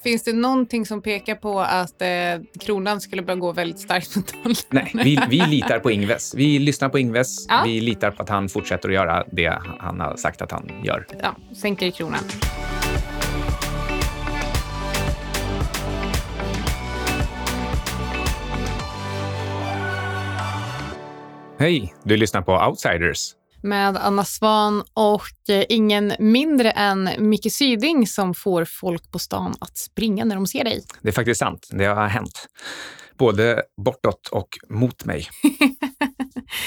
Finns det någonting som pekar på att eh, kronan skulle börja gå väldigt starkt mot dollarn? Nej, vi, vi litar på Ingves. Vi lyssnar på Ingves. Ja. Vi litar på att han fortsätter att göra det han har sagt att han gör. Ja, sänker kronan. Hej, du lyssnar på Outsiders. Med Anna Svan och eh, ingen mindre än Micke Syding som får folk på stan att springa när de ser dig. Det är faktiskt sant. Det har hänt. Både bortåt och mot mig.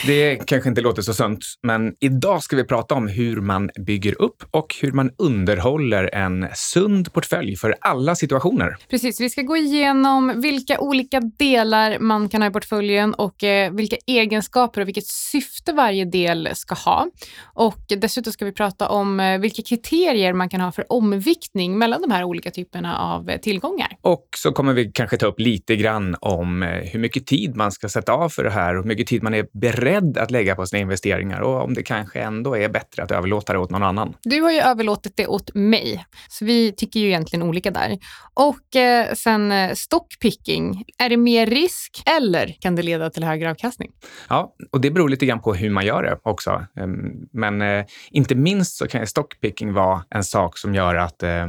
Det kanske inte låter så sunt, men idag ska vi prata om hur man bygger upp och hur man underhåller en sund portfölj för alla situationer. Precis, vi ska gå igenom vilka olika delar man kan ha i portföljen och eh, vilka egenskaper och vilket syfte varje del ska ha. Och dessutom ska vi prata om eh, vilka kriterier man kan ha för omviktning mellan de här olika typerna av eh, tillgångar. Och så kommer vi kanske ta upp lite grann om hur mycket tid man ska sätta av för det här och hur mycket tid man är beredd att lägga på sina investeringar och om det kanske ändå är bättre att överlåta det åt någon annan. Du har ju överlåtit det åt mig, så vi tycker ju egentligen olika där. Och eh, sen eh, stockpicking, är det mer risk eller kan det leda till högre avkastning? Ja, och det beror lite grann på hur man gör det också. Ehm, Men eh, inte minst så kan stockpicking vara en sak som gör att eh,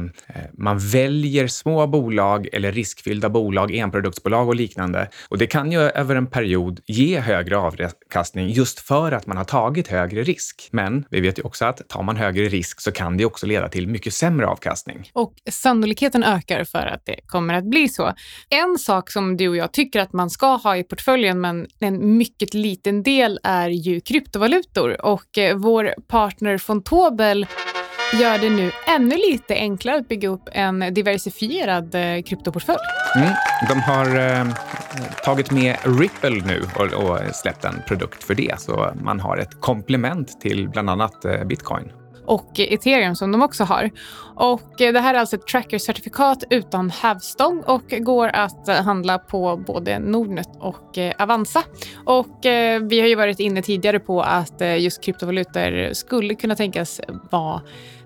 man väljer små bolag eller riskfyllda bolag, enproduktsbolag och liknande. Och det kan ju över en period ge högre avkastning just för att man har tagit högre risk. Men vi vet ju också att tar man högre risk så kan det också leda till mycket sämre avkastning. Och sannolikheten ökar för att det kommer att bli så. En sak som du och jag tycker att man ska ha i portföljen, men en mycket liten del, är ju kryptovalutor. Och eh, vår partner Fontobel gör det nu ännu lite enklare att bygga upp en diversifierad eh, kryptoportfölj. Mm. De har eh, tagit med Ripple nu och, och släppt en produkt för det. Så man har ett komplement till bland annat eh, bitcoin. och ethereum som de också har. Och eh, det här är alltså ett tracker-certifikat utan hävstång och går att eh, handla på både Nordnet och Avanza. Och vi har ju varit inne tidigare på att just kryptovalutor skulle kunna tänkas vara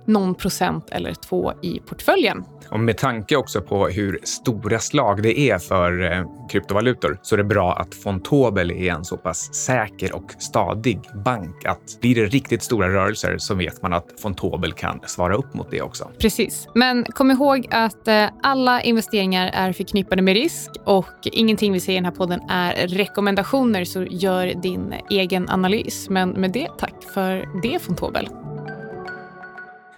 någon procent eller två i portföljen. Och med tanke också på hur stora slag det är för eh, kryptovalutor så är det bra att Fontobel är en så pass säker och stadig bank att blir det riktigt stora rörelser så vet man att Fontobel kan svara upp mot det också. Precis. Men kom ihåg att eh, alla investeringar är förknippade med risk och ingenting vi säger i den här podden är rekommendationer, så gör din egen analys. Men med det, tack för det Fontobel.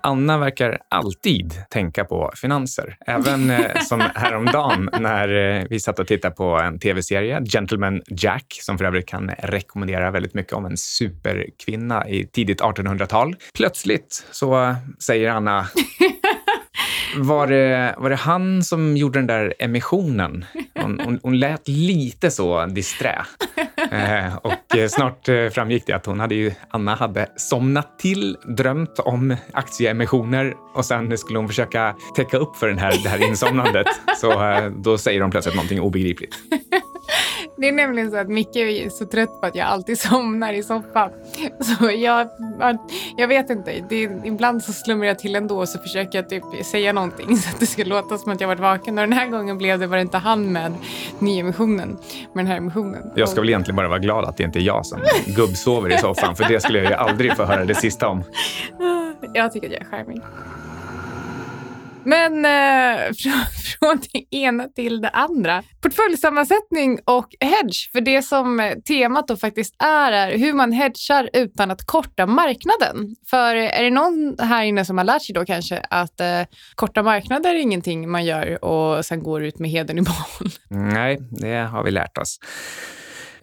Anna verkar alltid tänka på finanser. Även eh, som häromdagen när eh, vi satt och tittade på en tv-serie, Gentleman Jack, som för övrigt kan rekommendera väldigt mycket om en superkvinna i tidigt 1800-tal. Plötsligt så säger Anna var det, var det han som gjorde den där emissionen? Hon, hon, hon lät lite så disträ. Eh, och eh, snart eh, framgick det att hon hade ju, Anna hade somnat till, drömt om aktieemissioner och sen skulle hon försöka täcka upp för den här, det här insomnandet. Så eh, då säger de plötsligt någonting obegripligt. Det är nämligen så att Micke är så trött på att jag alltid somnar i soffan. Så jag, jag vet inte. Det är, ibland så slumrar jag till ändå och så försöker jag typ säga någonting så att det ska låta som att jag varit vaken. Och den här gången blev det, var det inte han med nyemissionen, med den här emissionen. Jag ska väl egentligen bara vara glad att det inte är jag som gubbsover i soffan, för det skulle jag ju aldrig få höra det sista om. Jag tycker att jag är charmig. Men eh, från, från det ena till det andra. Portföljsammansättning och hedge. För det som eh, temat då faktiskt är, är hur man hedgar utan att korta marknaden. För är det någon här inne som har lärt sig då kanske att eh, korta marknader är ingenting man gör och sen går ut med heden i behåll. Nej, det har vi lärt oss.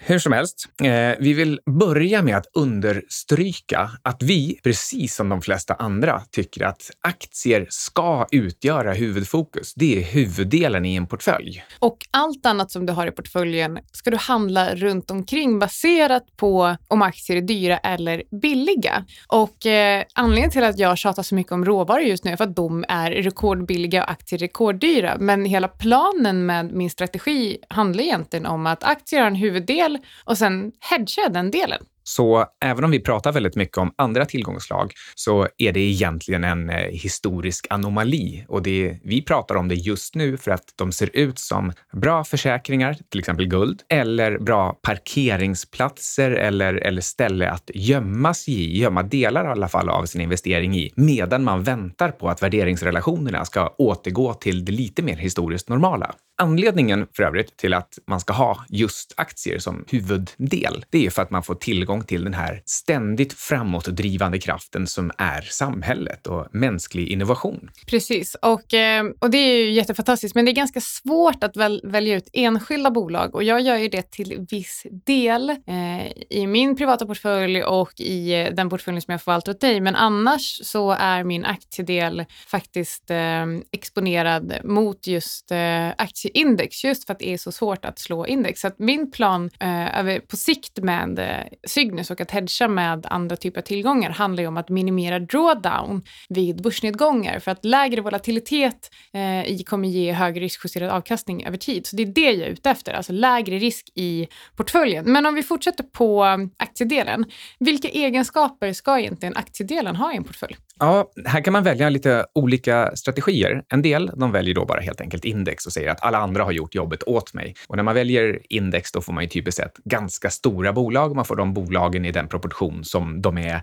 Hur som helst, eh, vi vill börja med att understryka att vi, precis som de flesta andra, tycker att aktier ska utgöra huvudfokus. Det är huvuddelen i en portfölj. Och allt annat som du har i portföljen ska du handla runt omkring baserat på om aktier är dyra eller billiga. Och eh, anledningen till att jag tjatar så mycket om råvaror just nu är för att de är rekordbilliga och aktier rekorddyra. Men hela planen med min strategi handlar egentligen om att aktier har en huvuddel och sen hedgar jag den delen. Så även om vi pratar väldigt mycket om andra tillgångslag så är det egentligen en eh, historisk anomali och det, vi pratar om det just nu för att de ser ut som bra försäkringar, till exempel guld, eller bra parkeringsplatser eller, eller ställe att gömma sig i, gömma delar i alla fall av sin investering i, medan man väntar på att värderingsrelationerna ska återgå till det lite mer historiskt normala. Anledningen för övrigt till att man ska ha just aktier som huvuddel, det är för att man får tillgång till den här ständigt framåtdrivande kraften som är samhället och mänsklig innovation. Precis, och, eh, och det är ju jättefantastiskt, men det är ganska svårt att väl, välja ut enskilda bolag och jag gör ju det till viss del eh, i min privata portfölj och i eh, den portföljen som jag förvaltar åt dig. Men annars så är min aktiedel faktiskt eh, exponerad mot just eh, aktier index just för att det är så svårt att slå index. Så att min plan eh, på sikt med eh, Cygnus och att hedga med andra typer av tillgångar handlar ju om att minimera drawdown vid börsnedgångar för att lägre volatilitet eh, i kommer ge högre riskjusterad avkastning över tid. Så det är det jag är ute efter, alltså lägre risk i portföljen. Men om vi fortsätter på eh, aktiedelen, vilka egenskaper ska egentligen aktiedelen ha i en portfölj? Ja, här kan man välja lite olika strategier. En del de väljer då bara helt enkelt index och säger att alla andra har gjort jobbet åt mig. Och när man väljer index då får man ju typiskt sett ganska stora bolag. Man får de bolagen i den proportion som de är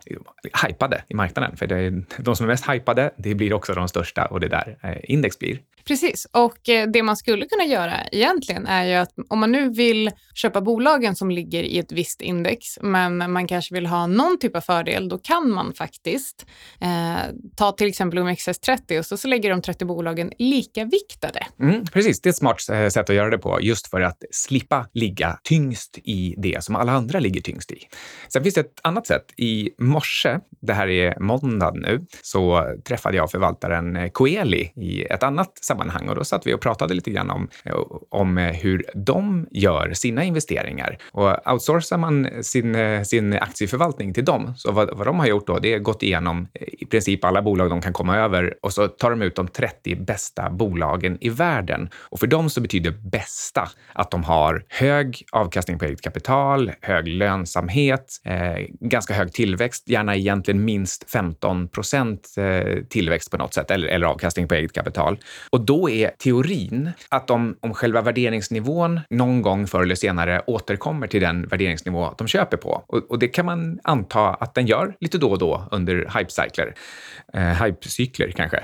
hypade i marknaden. För det är de som är mest hypade, det blir också de största och det är där eh, index blir. Precis, och eh, det man skulle kunna göra egentligen är ju att om man nu vill köpa bolagen som ligger i ett visst index, men man kanske vill ha någon typ av fördel, då kan man faktiskt eh, Eh, ta till exempel OMXS30 och så, så lägger de 30 bolagen lika viktade. Mm, precis, det är ett smart eh, sätt att göra det på, just för att slippa ligga tyngst i det som alla andra ligger tyngst i. Sen finns det ett annat sätt. I morse, det här är måndag nu, så träffade jag förvaltaren eh, Coeli i ett annat sammanhang och då satt vi och pratade lite grann om, om hur de gör sina investeringar. Och outsourcar man sin, sin aktieförvaltning till dem, så vad, vad de har gjort då, det är gått igenom i princip alla bolag de kan komma över och så tar de ut de 30 bästa bolagen i världen. Och för dem så betyder bästa att de har hög avkastning på eget kapital, hög lönsamhet, eh, ganska hög tillväxt, gärna egentligen minst 15 procent eh, tillväxt på något sätt eller, eller avkastning på eget kapital. Och då är teorin att om, om själva värderingsnivån någon gång förr eller senare återkommer till den värderingsnivå de köper på. Och, och det kan man anta att den gör lite då och då under hypecykler. Eh, hypecykler kanske.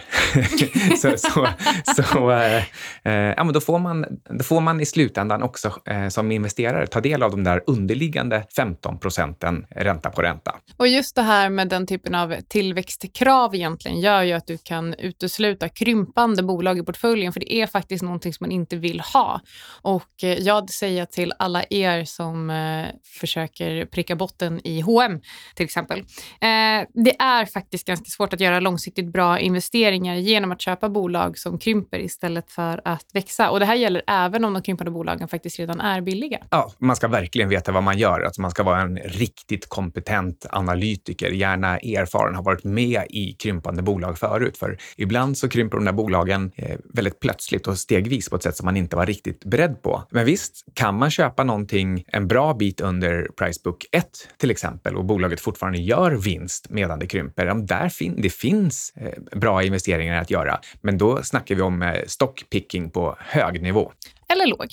så så, så eh, eh, ja, men då, får man, då får man i slutändan också eh, som investerare ta del av de där underliggande 15 procenten ränta på ränta. Och just det här med den typen av tillväxtkrav egentligen gör ju att du kan utesluta krympande bolag i portföljen, för det är faktiskt någonting som man inte vill ha. Och eh, jag säger till alla er som eh, försöker pricka botten i H&M till exempel. Eh, det är faktiskt ganska svårt att göra långsiktigt bra investeringar genom att köpa bolag som krymper istället för att växa. Och det här gäller även om de krympande bolagen faktiskt redan är billiga. Ja, man ska verkligen veta vad man gör. Alltså man ska vara en riktigt kompetent analytiker, gärna erfaren, har varit med i krympande bolag förut. För ibland så krymper de där bolagen eh, väldigt plötsligt och stegvis på ett sätt som man inte var riktigt beredd på. Men visst, kan man köpa någonting en bra bit under Pricebook 1 till exempel och bolaget fortfarande gör vinst medan det krymper, där fin det finns eh, bra investeringar att göra. Men då snackar vi om eh, stockpicking på hög nivå eller låg.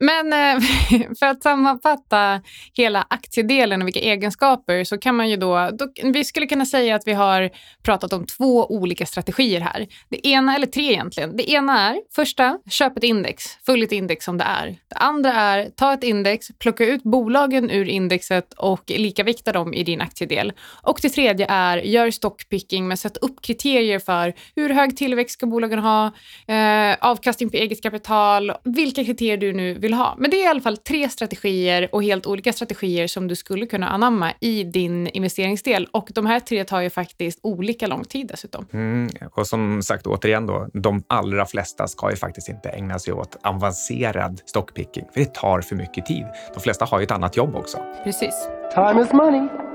Men eh, för att sammanfatta hela aktiedelen och vilka egenskaper så kan man ju då, då, vi skulle kunna säga att vi har pratat om två olika strategier här. Det ena, eller tre egentligen. Det ena är, första, köp ett index. Följ ett index som det är. Det andra är, ta ett index, plocka ut bolagen ur indexet och likavikta dem i din aktiedel. Och det tredje är, gör stockpicking men sätt upp kriterier för hur hög tillväxt ska bolagen ha, eh, avkastning på eget kapital, vilka vilka kriterier du nu vill ha. Men det är i alla fall tre strategier och helt olika strategier som du skulle kunna anamma i din investeringsdel. Och de här tre tar ju faktiskt olika lång tid dessutom. Mm, och som sagt, återigen då, de allra flesta ska ju faktiskt inte ägna sig åt avancerad stockpicking, för det tar för mycket tid. De flesta har ju ett annat jobb också. Precis. Time is money.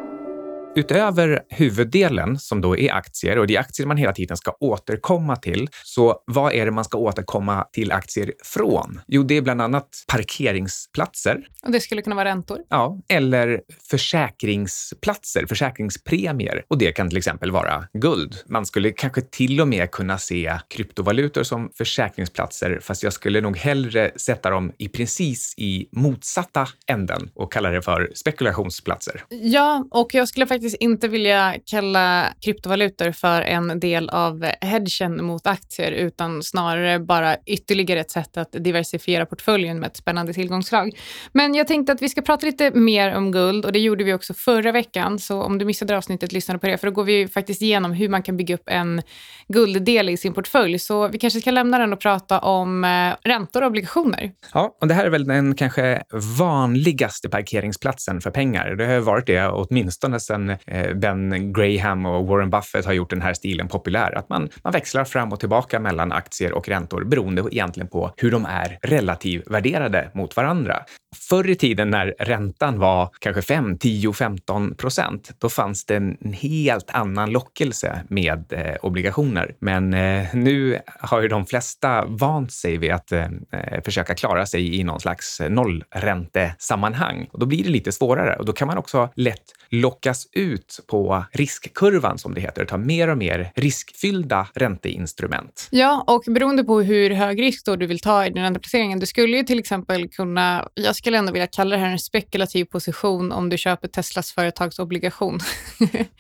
Utöver huvuddelen som då är aktier och det är aktier man hela tiden ska återkomma till. Så vad är det man ska återkomma till aktier från? Jo, det är bland annat parkeringsplatser. Och det skulle kunna vara räntor? Ja, eller försäkringsplatser, försäkringspremier. Och det kan till exempel vara guld. Man skulle kanske till och med kunna se kryptovalutor som försäkringsplatser, fast jag skulle nog hellre sätta dem i precis i motsatta änden och kalla det för spekulationsplatser. Ja, och jag skulle faktiskt faktiskt inte vilja kalla kryptovalutor för en del av hedgen mot aktier, utan snarare bara ytterligare ett sätt att diversifiera portföljen med ett spännande tillgångsslag. Men jag tänkte att vi ska prata lite mer om guld och det gjorde vi också förra veckan. Så om du missade avsnittet, lyssna på det, för då går vi faktiskt igenom hur man kan bygga upp en gulddel i sin portfölj. Så vi kanske ska lämna den och prata om eh, räntor och obligationer. Ja, och det här är väl den kanske vanligaste parkeringsplatsen för pengar. Det har varit det åtminstone sedan Eh, ben Graham och Warren Buffett har gjort den här stilen populär. Att man, man växlar fram och tillbaka mellan aktier och räntor beroende egentligen på hur de är relativvärderade mot varandra. Förr i tiden när räntan var kanske 5, 10, 15 procent, då fanns det en helt annan lockelse med eh, obligationer. Men eh, nu har ju de flesta vant sig vid att eh, eh, försöka klara sig i någon slags nollräntesammanhang. Och då blir det lite svårare och då kan man också lätt lockas ut på riskkurvan som det heter, ta mer och mer riskfyllda ränteinstrument. Ja, och beroende på hur hög risk då du vill ta i din ränteplacering, du skulle ju till exempel kunna, skulle ändå vilja kalla det här en spekulativ position om du köper Teslas företagsobligation.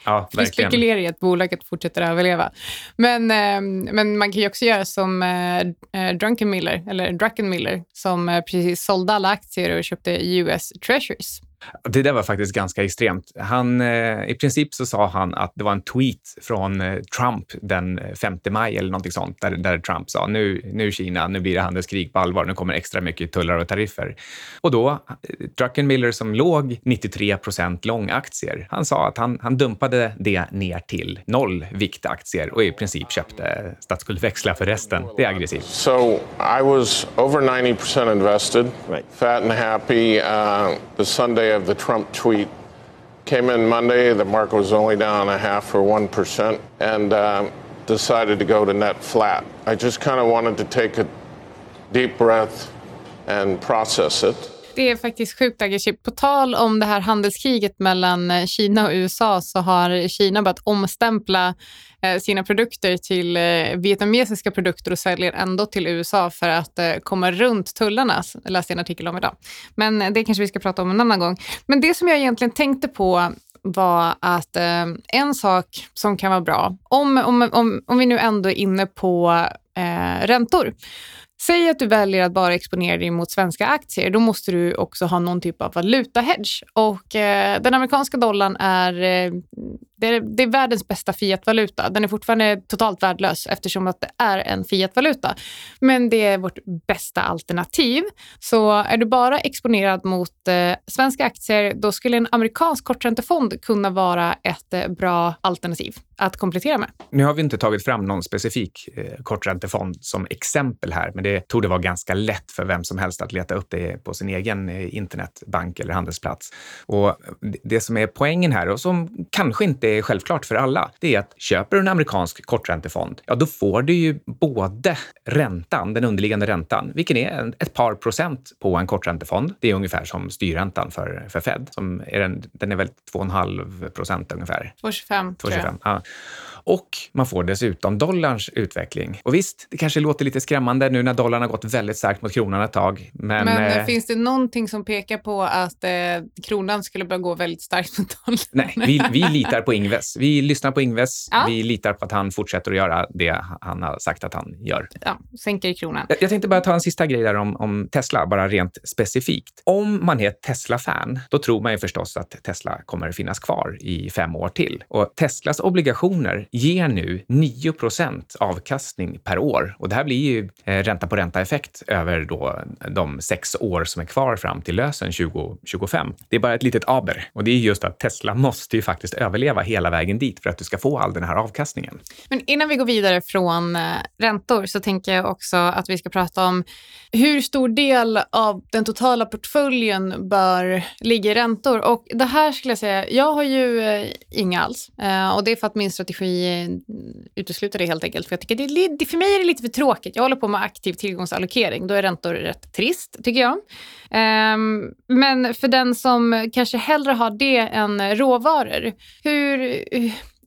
Ja, du spekulerar i att bolaget fortsätter överleva. Men, eh, men man kan ju också göra som eh, eh Drunken eller Druckenmiller, som precis sålde alla aktier och köpte US Treasuries. Det där var faktiskt ganska extremt. Han, eh, I princip så sa han att det var en tweet från eh, Trump den 5 maj eller någonting sånt, där, där Trump sa nu, nu Kina, nu blir det handelskrig på allvar, nu kommer extra mycket tullar och tariffer. Och då, eh, Druckenmiller som låg 93 procent långaktier, han sa att han, han dumpade det ner till noll viktaktier och i princip köpte statsskuldväxlar för resten. Det är aggressivt. So I was over 90 percent invested, right. fat and happy. Uh, the Sunday of the Trump tweet. Came in Monday, the market was only down a half or 1%, and uh, decided to go to net flat. I just kind of wanted to take a deep breath and process it. Det är faktiskt sjukt aggressivt. På tal om det här handelskriget mellan eh, Kina och USA så har Kina börjat omstämpla eh, sina produkter till eh, vietnamesiska produkter och säljer ändå till USA för att komma runt tullarna. Jag läste en artikel om idag. Men det kanske vi ska prata om en annan gång. Men det som jag egentligen tänkte på var att eh, en sak som kan vara bra, om, om, om, om vi nu ändå är inne på eh, räntor, Säg att du väljer att bara exponera dig mot svenska aktier. Då måste du också ha någon typ av valutahedge. Och eh, den amerikanska dollarn är, eh, det är, det är världens bästa fiatvaluta. Den är fortfarande totalt värdelös eftersom att det är en fiatvaluta. Men det är vårt bästa alternativ. Så är du bara exponerad mot eh, svenska aktier, då skulle en amerikansk korträntefond kunna vara ett eh, bra alternativ att komplettera med. Nu har vi inte tagit fram någon specifik eh, korträntefond som exempel här, men det tog det vara ganska lätt för vem som helst att leta upp det på sin egen eh, internetbank eller handelsplats. Och det som är poängen här och som kanske inte är självklart för alla, det är att köper du en amerikansk korträntefond, ja, då får du ju både räntan, den underliggande räntan, vilken är ett par procent på en korträntefond. Det är ungefär som styrräntan för, för Fed. Som är den, den är väl 2,5 procent ungefär. 2,25 tror jag. Ja. Och man får dessutom dollarns utveckling. Och visst, det kanske låter lite skrämmande nu när dollarn har gått väldigt starkt mot kronan ett tag. Men, men eh, finns det någonting som pekar på att eh, kronan skulle börja gå väldigt starkt mot dollarn? Nej, vi, vi litar på Ingves. Vi lyssnar på Ingves. Ja. Vi litar på att han fortsätter att göra det han har sagt att han gör. Ja, sänker kronan. Jag, jag tänkte bara ta en sista grej där om, om Tesla, bara rent specifikt. Om man är Tesla-fan, då tror man ju förstås att Tesla kommer finnas kvar i fem år till. Och Teslas obligationer ger nu 9% avkastning per år och det här blir ju eh, ränta på ränta-effekt över då de sex år som är kvar fram till lösen 2025. Det är bara ett litet aber och det är just att Tesla måste ju faktiskt överleva hela vägen dit för att du ska få all den här avkastningen. Men innan vi går vidare från eh, räntor så tänker jag också att vi ska prata om hur stor del av den totala portföljen bör ligga i räntor. Och det här skulle jag säga, jag har ju eh, inga alls. Och det är för att min strategi eh, utesluter det helt enkelt. För jag tycker det, för mig är det lite för tråkigt. Jag håller på med aktiv tillgångsallokering. Då är räntor rätt trist, tycker jag. Um, men för den som kanske hellre har det än råvaror, hur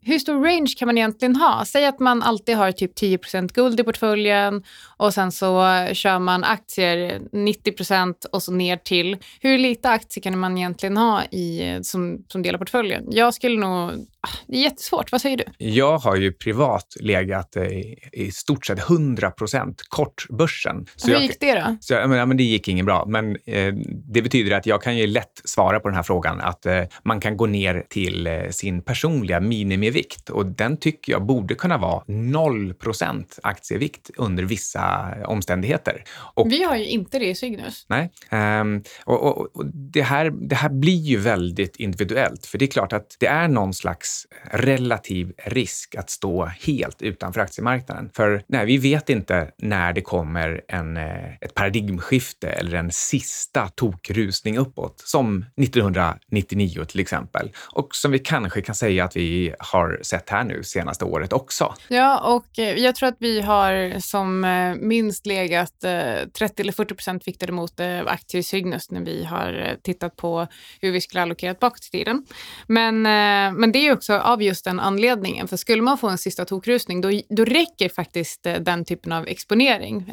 hur stor range kan man egentligen ha? Säg att man alltid har typ 10 guld i portföljen och sen så kör man aktier 90% och så ner till. Hur lite aktier kan man egentligen ha i, som, som del av portföljen? Jag skulle nog... Ah, det är jättesvårt. Vad säger du? Jag har ju privat legat i, i stort sett 100% kort börsen. Så Hur gick det då? Så, men, men det gick inget bra. Men eh, det betyder att jag kan ju lätt svara på den här frågan att eh, man kan gå ner till eh, sin personliga minimi aktievikt och den tycker jag borde kunna vara 0% aktievikt under vissa omständigheter. Och, Vi har ju inte det i Cygnus. Nej, um, och, och, och, det, här, det här blir ju väldigt individuellt, för det är klart att det är någon slags relativ risk att stå helt utanför aktiemarknaden. För nej, vi vet inte när det kommer en, eh, ett paradigmskifte eller en sista tokrusning uppåt, som 1999 till exempel. Och som vi kanske kan säga att vi har har sett här nu senaste året också. Ja, och eh, jag tror att vi har som eh, minst legat eh, 30 eller 40 procent viktade mot aktier i Cygnus när vi har tittat på hur vi skulle allokera bakåt i tiden. Men, men det är också av just den anledningen, för skulle man få en sista tokrusning, då, då räcker faktiskt den typen av exponering.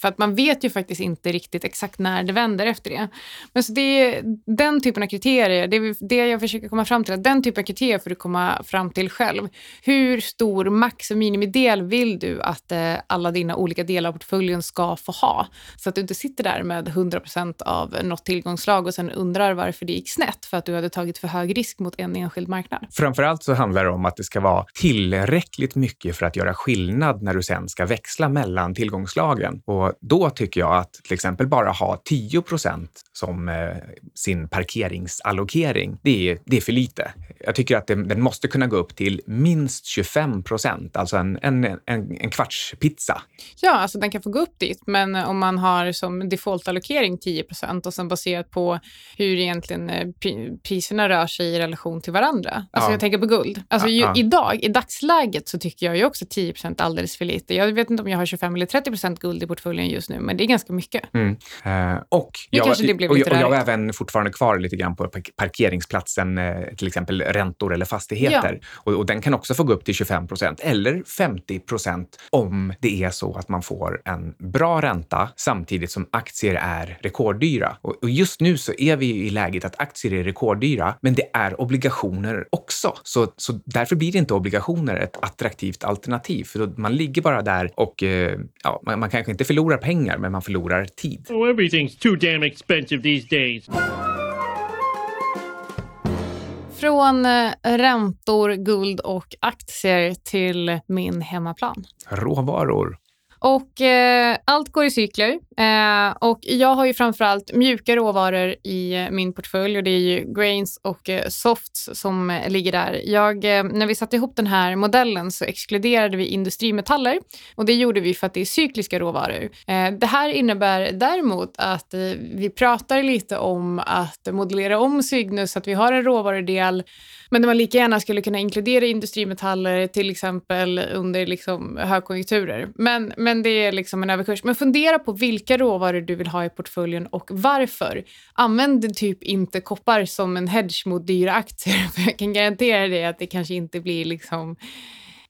För att man vet ju faktiskt inte riktigt exakt när det vänder efter det. Men så det är den typen av kriterier, det, det jag försöker komma fram till, att den typen av kriterier får du komma fram till själv. Hur stor max och minimidel vill du att eh, alla dina olika delar av portföljen ska få ha? Så att du inte sitter där med 100% av något tillgångslag och sen undrar varför det gick snett för att du hade tagit för hög risk mot en enskild marknad. Framförallt så handlar det om att det ska vara tillräckligt mycket för att göra skillnad när du sen ska växla mellan tillgångslagen. Och då tycker jag att till exempel bara ha 10% som eh, sin parkeringsallokering, det är, det är för lite. Jag tycker att det, den måste kunna gå upp till minst 25 procent, alltså en, en, en, en kvarts pizza. Ja, alltså den kan få gå upp dit, men om man har som defaultallokering 10 procent och sen baserat på hur egentligen eh, priserna rör sig i relation till varandra. Alltså ja. jag tänker på guld. Alltså ju, ja. idag, i dagsläget så tycker jag ju också 10 procent alldeles för lite. Jag vet inte om jag har 25 eller 30 procent guld i portföljen just nu, men det är ganska mycket. Mm. Uh, och, jag, och, och, och jag är även fortfarande kvar lite grann på parkeringsplatsen, eh, till exempel räntor eller fastigheter. Och, och den kan också få gå upp till 25 procent eller 50 procent om det är så att man får en bra ränta samtidigt som aktier är rekorddyra. Och just nu så är vi i läget att aktier är rekorddyra, men det är obligationer också. Så, så därför blir inte obligationer ett attraktivt alternativ, för man ligger bara där och eh, ja, man, man kanske inte förlorar pengar, men man förlorar tid. Oh, everything's too damn expensive these days. Från eh, räntor, guld och aktier till min hemmaplan. Råvaror. Och eh, allt går i cykler. Eh, och jag har ju framförallt mjuka råvaror i eh, min portfölj och det är ju grains och eh, softs som eh, ligger där. Jag, eh, när vi satte ihop den här modellen så exkluderade vi industrimetaller och det gjorde vi för att det är cykliska råvaror. Eh, det här innebär däremot att eh, vi pratar lite om att modellera om Cygnus så att vi har en råvarudel men där man lika gärna skulle kunna inkludera industrimetaller till exempel under liksom högkonjunkturer. Men, men det är liksom en överkurs. Men fundera på vilka råvaror du vill ha i portföljen och varför. Använd typ inte koppar som en hedge mot dyra aktier. För jag kan garantera dig att det kanske inte blir liksom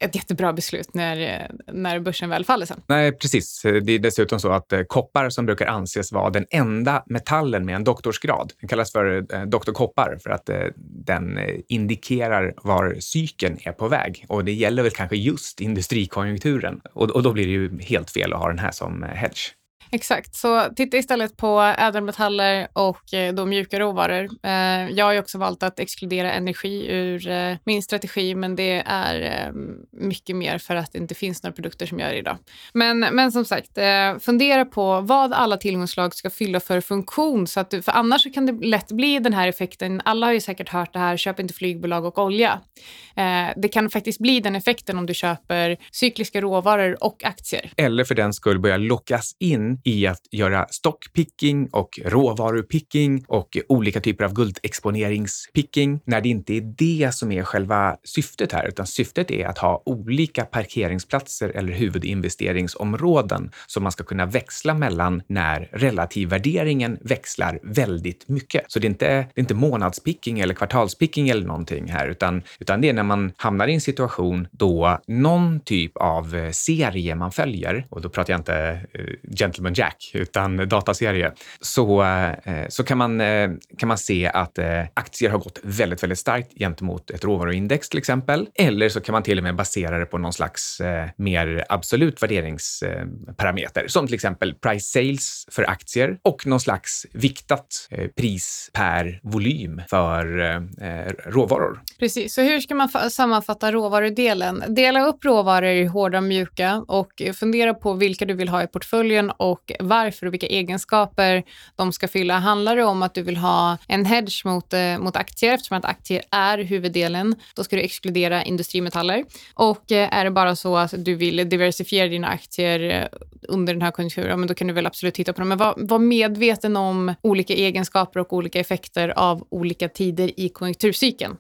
ett jättebra beslut när, när börsen väl faller sen. Nej, precis. Det är dessutom så att eh, koppar som brukar anses vara den enda metallen med en doktorsgrad, den kallas för eh, doktor doktorkoppar för att eh, den indikerar var cykeln är på väg. Och det gäller väl kanske just industrikonjunkturen. Och, och då blir det ju helt fel att ha den här som hedge. Exakt, så titta istället på ädelmetaller och eh, då mjuka råvaror. Eh, jag har ju också valt att exkludera energi ur eh, min strategi, men det är mycket mer för att det inte finns några produkter som gör det idag. Men, men som sagt, fundera på vad alla tillgångsslag ska fylla för funktion, så att du, för annars kan det lätt bli den här effekten. Alla har ju säkert hört det här, köp inte flygbolag och olja. Det kan faktiskt bli den effekten om du köper cykliska råvaror och aktier. Eller för den skull börja lockas in i att göra stockpicking och råvarupicking och olika typer av guldexponeringspicking när det inte är det som är själva syftet här, utan syftet är att ha olika parkeringsplatser eller huvudinvesteringsområden som man ska kunna växla mellan när relativvärderingen växlar väldigt mycket. Så det är inte, det är inte månadspicking eller kvartalspicking eller någonting här, utan, utan det är när man hamnar i en situation då någon typ av serie man följer, och då pratar jag inte eh, Gentleman Jack, utan dataserie, så, eh, så kan, man, eh, kan man se att eh, aktier har gått väldigt, väldigt starkt gentemot ett råvaruindex till exempel. Eller så kan man till och med basera det på någon slags eh, mer absolut värderingsparameter, som till exempel price sales för aktier och någon slags viktat eh, pris per volym för eh, råvaror. Precis, så hur ska man sammanfatta råvarudelen? Dela upp råvaror i hårda och mjuka och fundera på vilka du vill ha i portföljen och och varför och vilka egenskaper de ska fylla. Handlar det om att du vill ha en hedge mot, eh, mot aktier eftersom att aktier är huvuddelen, då ska du exkludera industrimetaller. Och eh, är det bara så att du vill diversifiera dina aktier eh, under den här konjunkturen, men då kan du väl absolut titta på dem. Men var, var medveten om olika egenskaper och olika effekter av olika tider i konjunkturcykeln,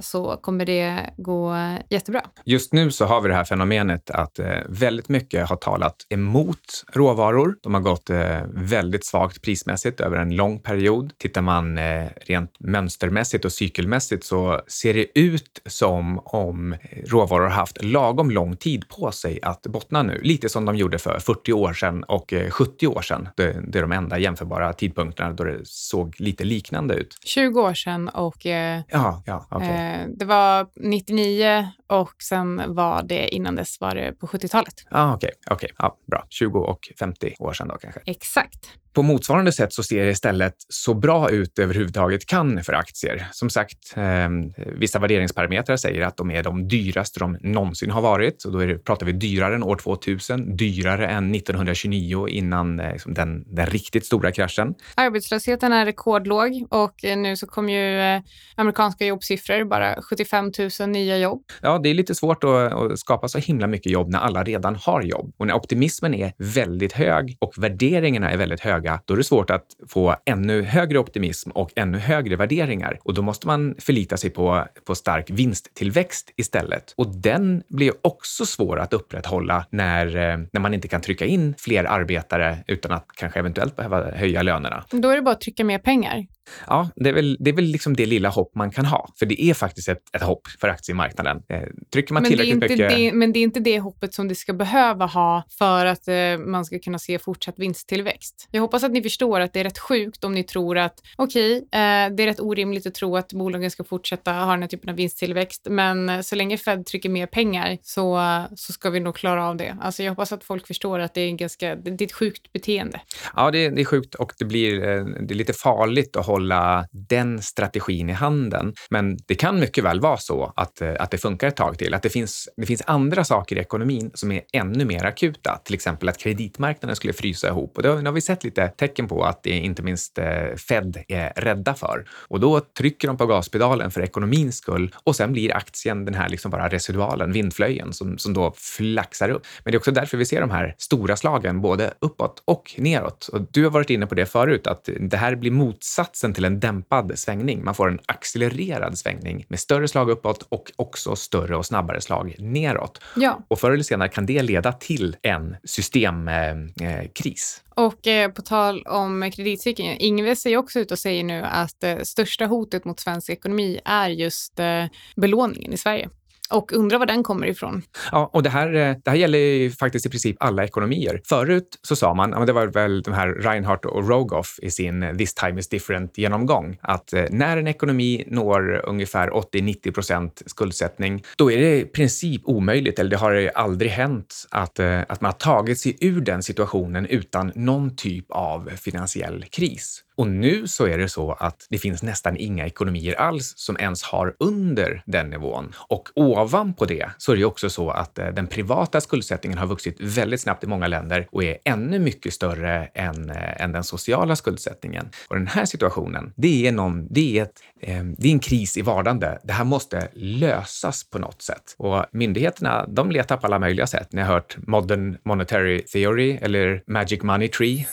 så kommer det gå jättebra. Just nu så har vi det här fenomenet att väldigt mycket har talat emot råvaror. De har gått eh, väldigt svagt prismässigt över en lång period. Tittar man eh, rent mönstermässigt och cykelmässigt så ser det ut som om råvaror har haft lagom lång tid på sig att bottna nu. Lite som de gjorde för 40 år sedan och 70 eh, år sedan. Det, det är de enda jämförbara tidpunkterna då det såg lite liknande ut. 20 år sedan och eh, ja, ja, okay. eh, det var 99 och sen var det innan dess var det på 70-talet. Ah, Okej, okay, okay. ja, bra. 20 och 50 år sedan då kanske. Exakt. På motsvarande sätt så ser det istället så bra ut överhuvudtaget kan för aktier. Som sagt, eh, vissa värderingsparametrar säger att de är de dyraste de någonsin har varit. Och då det, pratar vi dyrare än år 2000, dyrare än 1929 innan eh, liksom den, den riktigt stora kraschen. Arbetslösheten är rekordlåg och eh, nu så kommer ju eh, amerikanska jobbsiffror, bara 75 000 nya jobb. Ja, det är lite svårt att, att skapa så himla mycket jobb när alla redan har jobb. Och när optimismen är väldigt hög och värderingarna är väldigt höga höga, då är det svårt att få ännu högre optimism och ännu högre värderingar. Och då måste man förlita sig på, på stark vinsttillväxt istället. Och den blir också svår att upprätthålla när, eh, när man inte kan trycka in fler arbetare utan att kanske eventuellt behöva höja lönerna. Då är det bara att trycka mer pengar. Ja, det är väl det, är väl liksom det lilla hopp man kan ha. För det är faktiskt ett, ett hopp för aktiemarknaden. Eh, trycker man men tillräckligt det mycket... Det, men det är inte det hoppet som det ska behöva ha för att eh, man ska kunna se fortsatt vinsttillväxt. Jag hoppas att ni förstår att det är rätt sjukt om ni tror att okej, okay, eh, det är rätt orimligt att tro att bolagen ska fortsätta ha den här typen av vinsttillväxt, men eh, så länge Fed trycker mer pengar så, så ska vi nog klara av det. Alltså jag hoppas att folk förstår att det är, ganska, det är ett sjukt beteende. Ja, det, det är sjukt och det blir eh, det är lite farligt att hålla hålla den strategin i handen. Men det kan mycket väl vara så att, eh, att det funkar ett tag till. Att det finns, det finns andra saker i ekonomin som är ännu mer akuta. Till exempel att kreditmarknaden skulle frysa ihop. Och det har vi sett lite tecken på att det inte minst eh, Fed är rädda för. Och då trycker de på gaspedalen för ekonomins skull och sen blir aktien den här liksom bara residualen, vindflöjen, som, som då flaxar upp. Men det är också därför vi ser de här stora slagen både uppåt och neråt. Och du har varit inne på det förut, att det här blir motsatsen motsatsen till en dämpad svängning. Man får en accelererad svängning med större slag uppåt och också större och snabbare slag neråt. Ja. Och förr eller senare kan det leda till en systemkris. Eh, och eh, på tal om kreditcykeln, Ingves är också ut och säger nu att eh, största hotet mot svensk ekonomi är just eh, belåningen i Sverige och undrar var den kommer ifrån. Ja, och det här, eh, det här gäller ju faktiskt i princip alla ekonomier. Förut så sa man, ja, det var väl de här Reinhardt och Rogoff i sin eh, This time is different-genomgång, att eh, när en ekonomi når ungefär 80-90 procent skuldsättning, då är det i princip omöjligt, eller det har aldrig hänt, att, att man har tagit sig ur den situationen utan någon typ av finansiell kris. Och nu så är det så att det finns nästan inga ekonomier alls som ens har under den nivån. Och ovanpå det så är det också så att eh, den privata skuldsättningen har vuxit väldigt snabbt i många länder och är ännu mycket större än, äh, än den sociala skuldsättningen. Och den här situationen, det är, någon, det är, ett, eh, det är en kris i vardande. Det här måste lösas på något sätt. Och myndigheterna, de letar på alla möjliga sätt. Ni har hört modern monetary theory eller magic money tree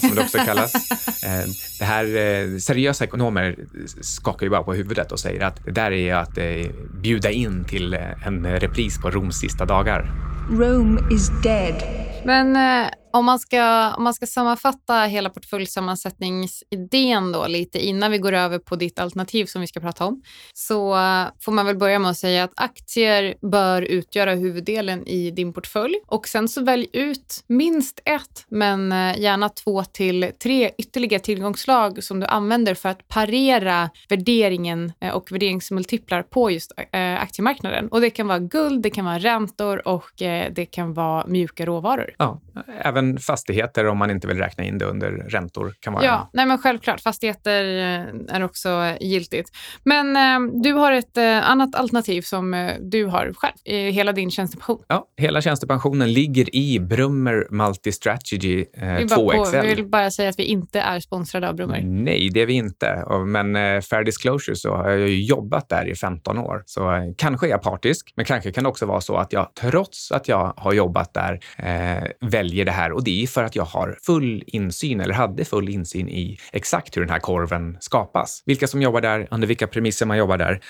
som det också kallas. Det här eh, seriösa ekonomer skakar ju bara på huvudet och säger att det där är att eh, bjuda in till eh, en repris på Roms sista dagar. Rome is dead. Men eh, om man, ska, om man ska sammanfatta hela portföljsammansättningsidén då lite innan vi går över på ditt alternativ som vi ska prata om, så får man väl börja med att säga att aktier bör utgöra huvuddelen i din portfölj och sen så välj ut minst ett, men eh, gärna två till tre ytterligare tillgångsslag som du använder för att parera värderingen eh, och värderingsmultiplar på just eh, aktiemarknaden. Och det kan vara guld, det kan vara räntor och det kan vara mjuka råvaror. Ja, även även fastigheter om man inte vill räkna in det under räntor. kan vara Ja, nej men självklart. Fastigheter eh, är också giltigt. Men eh, du har ett eh, annat alternativ som eh, du har själv, i hela din tjänstepension. Ja, hela tjänstepensionen ligger i Brummer Multistrategy eh, 2XL. Vi vill bara säga att vi inte är sponsrade av Brummer. Nej, det är vi inte. Men eh, fair disclosure så har jag ju jobbat där i 15 år. Så eh, kanske är jag partisk, men kanske kan det också vara så att jag trots att jag har jobbat där väljer det här här och det är för att jag har full insyn eller hade full insyn i exakt hur den här korven skapas. Vilka som jobbar där, under vilka premisser man jobbar där.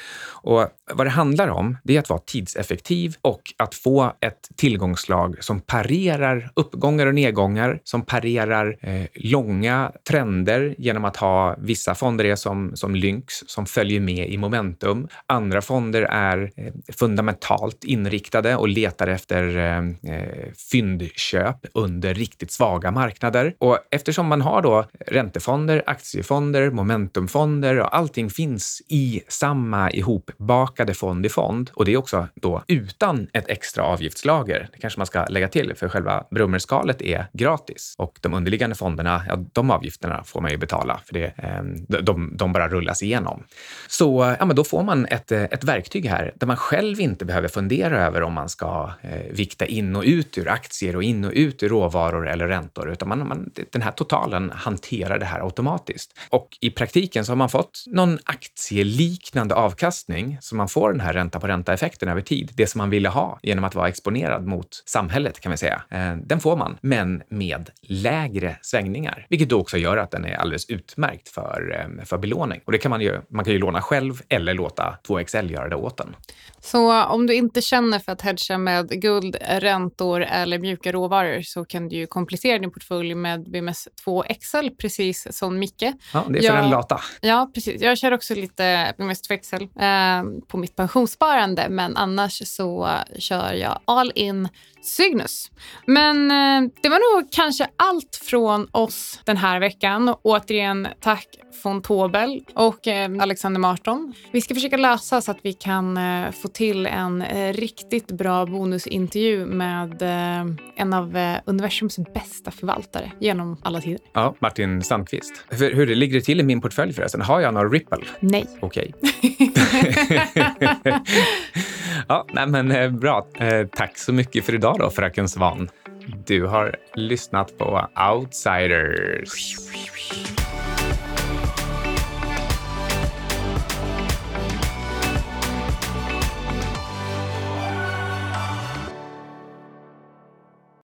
Och vad det handlar om, det är att vara tidseffektiv och att få ett tillgångslag som parerar uppgångar och nedgångar, som parerar eh, långa trender genom att ha vissa fonder är som, som Lynx som följer med i momentum. Andra fonder är eh, fundamentalt inriktade och letar efter eh, eh fyndköp under under riktigt svaga marknader. Och eftersom man har då räntefonder, aktiefonder, momentumfonder och allting finns i samma ihopbakade fond i fond och det är också då utan ett extra avgiftslager. Det kanske man ska lägga till för själva brummerskalet är gratis och de underliggande fonderna, ja, de avgifterna får man ju betala för det, ehm, de, de bara rullas igenom. Så ja, men då får man ett, ett verktyg här där man själv inte behöver fundera över om man ska eh, vikta in och ut ur aktier och in och ut ur råvaror råvaror eller räntor, utan man, man, den här totalen hanterar det här automatiskt. Och i praktiken så har man fått någon aktieliknande avkastning, så man får den här ränta på ränta-effekten över tid. Det som man ville ha genom att vara exponerad mot samhället kan vi säga. Eh, den får man, men med lägre svängningar, vilket då också gör att den är alldeles utmärkt för, eh, för belåning. Och det kan man ju, man kan ju låna själv eller låta 2XL göra det åt en. Så om du inte känner för att hedga med guld, räntor eller mjuka råvaror så kan ju komplettera din portfölj med BMS 2 XL, precis som Micke. Ja, det är för jag, den lata. Ja, precis. Jag kör också lite BMS 2 XL eh, på mitt pensionssparande, men annars så kör jag all in Cygnus. Men eh, det var nog kanske allt från oss den här veckan. Återigen tack von Tobel och eh, Alexander Marton. Vi ska försöka lösa så att vi kan eh, få till en eh, riktigt bra bonusintervju med en av universums bästa förvaltare genom alla tider. Ja, Martin Sandqvist. Hur, hur ligger det till i min portfölj förresten? Har jag några Ripple? Nej. Okej. ja, nej men bra. tack så mycket för idag då, fröken Svan. Du har lyssnat på Outsiders.